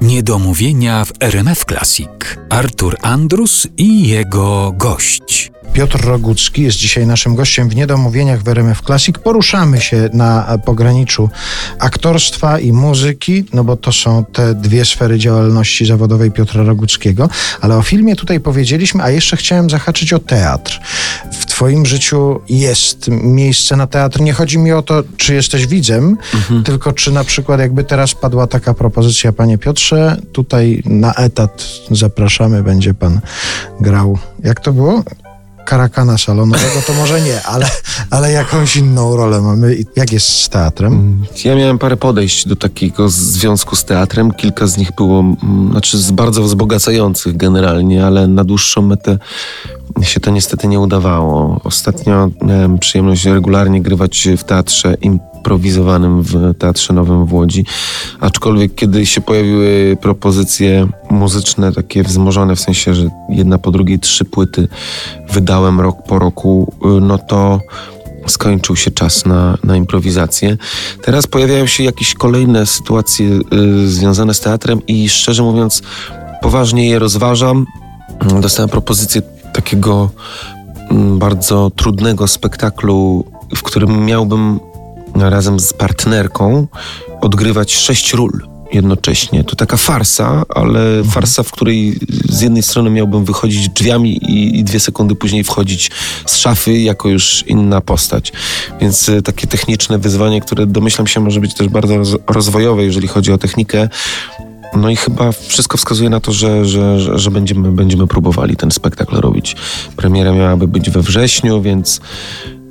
Niedomówienia w RMF Classic. Artur Andrus i jego gość. Piotr Rogucki jest dzisiaj naszym gościem w Niedomówieniach w RMF Classic. Poruszamy się na pograniczu aktorstwa i muzyki, no bo to są te dwie sfery działalności zawodowej Piotra Roguckiego. Ale o filmie tutaj powiedzieliśmy, a jeszcze chciałem zahaczyć o teatr. W twoim życiu jest miejsce na teatr. Nie chodzi mi o to, czy jesteś widzem, mhm. tylko czy na przykład jakby teraz padła taka propozycja, panie Piotrze, tutaj na etat zapraszamy, będzie pan grał. Jak to było? karakana salonowego, to może nie, ale, ale jakąś inną rolę mamy. Jak jest z teatrem? Ja miałem parę podejść do takiego związku z teatrem. Kilka z nich było, mm, znaczy z bardzo wzbogacających generalnie, ale na dłuższą metę się to niestety nie udawało. Ostatnio miałem przyjemność regularnie grywać w teatrze improwizowanym w Teatrze Nowym w Łodzi. Aczkolwiek kiedy się pojawiły propozycje muzyczne, takie wzmożone, w sensie, że jedna po drugiej trzy płyty wydałem rok po roku, no to skończył się czas na, na improwizację. Teraz pojawiają się jakieś kolejne sytuacje y, związane z teatrem i szczerze mówiąc, poważnie je rozważam. Dostałem propozycję takiego mm, bardzo trudnego spektaklu, w którym miałbym razem z partnerką odgrywać sześć ról jednocześnie. To taka farsa, ale mhm. farsa, w której z jednej strony miałbym wychodzić drzwiami i, i, dwie sekundy później wchodzić z szafy jako już inna postać. Więc e, takie techniczne wyzwanie, które domyślam się może być też bardzo rozwojowe, jeżeli chodzi o technikę, no i chyba wszystko wskazuje na to, że, że, że, będziemy, będziemy próbowali ten spektakl robić. Premiera miałaby być we wrześniu, więc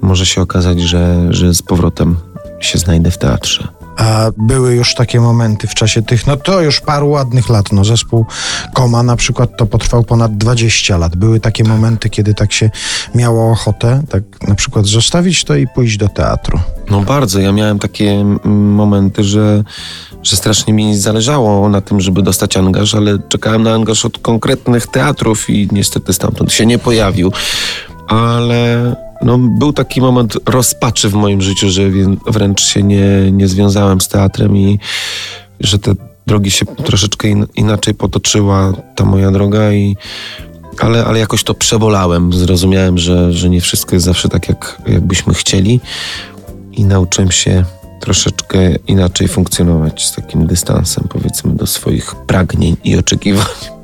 może się okazać, że, że z powrotem się znajdę w teatrze. A były już takie momenty w czasie tych, no to już paru ładnych lat, no zespół Koma na przykład to potrwał ponad 20 lat. Były takie momenty, kiedy tak się miało ochotę, tak na przykład zostawić to i pójść do teatru. No bardzo, ja miałem takie momenty, że, że strasznie mi zależało na tym, żeby dostać angaż, ale czekałem na angaż od konkretnych teatrów i niestety stamtąd się nie pojawił. Ale no, był taki moment rozpaczy w moim życiu, że wręcz się nie, nie związałem z teatrem i że te drogi się troszeczkę in, inaczej potoczyła, ta moja droga i ale, ale jakoś to przebolałem. Zrozumiałem, że, że nie wszystko jest zawsze tak, jak, jakbyśmy chcieli i nauczyłem się troszeczkę inaczej funkcjonować z takim dystansem, powiedzmy, do swoich pragnień i oczekiwań.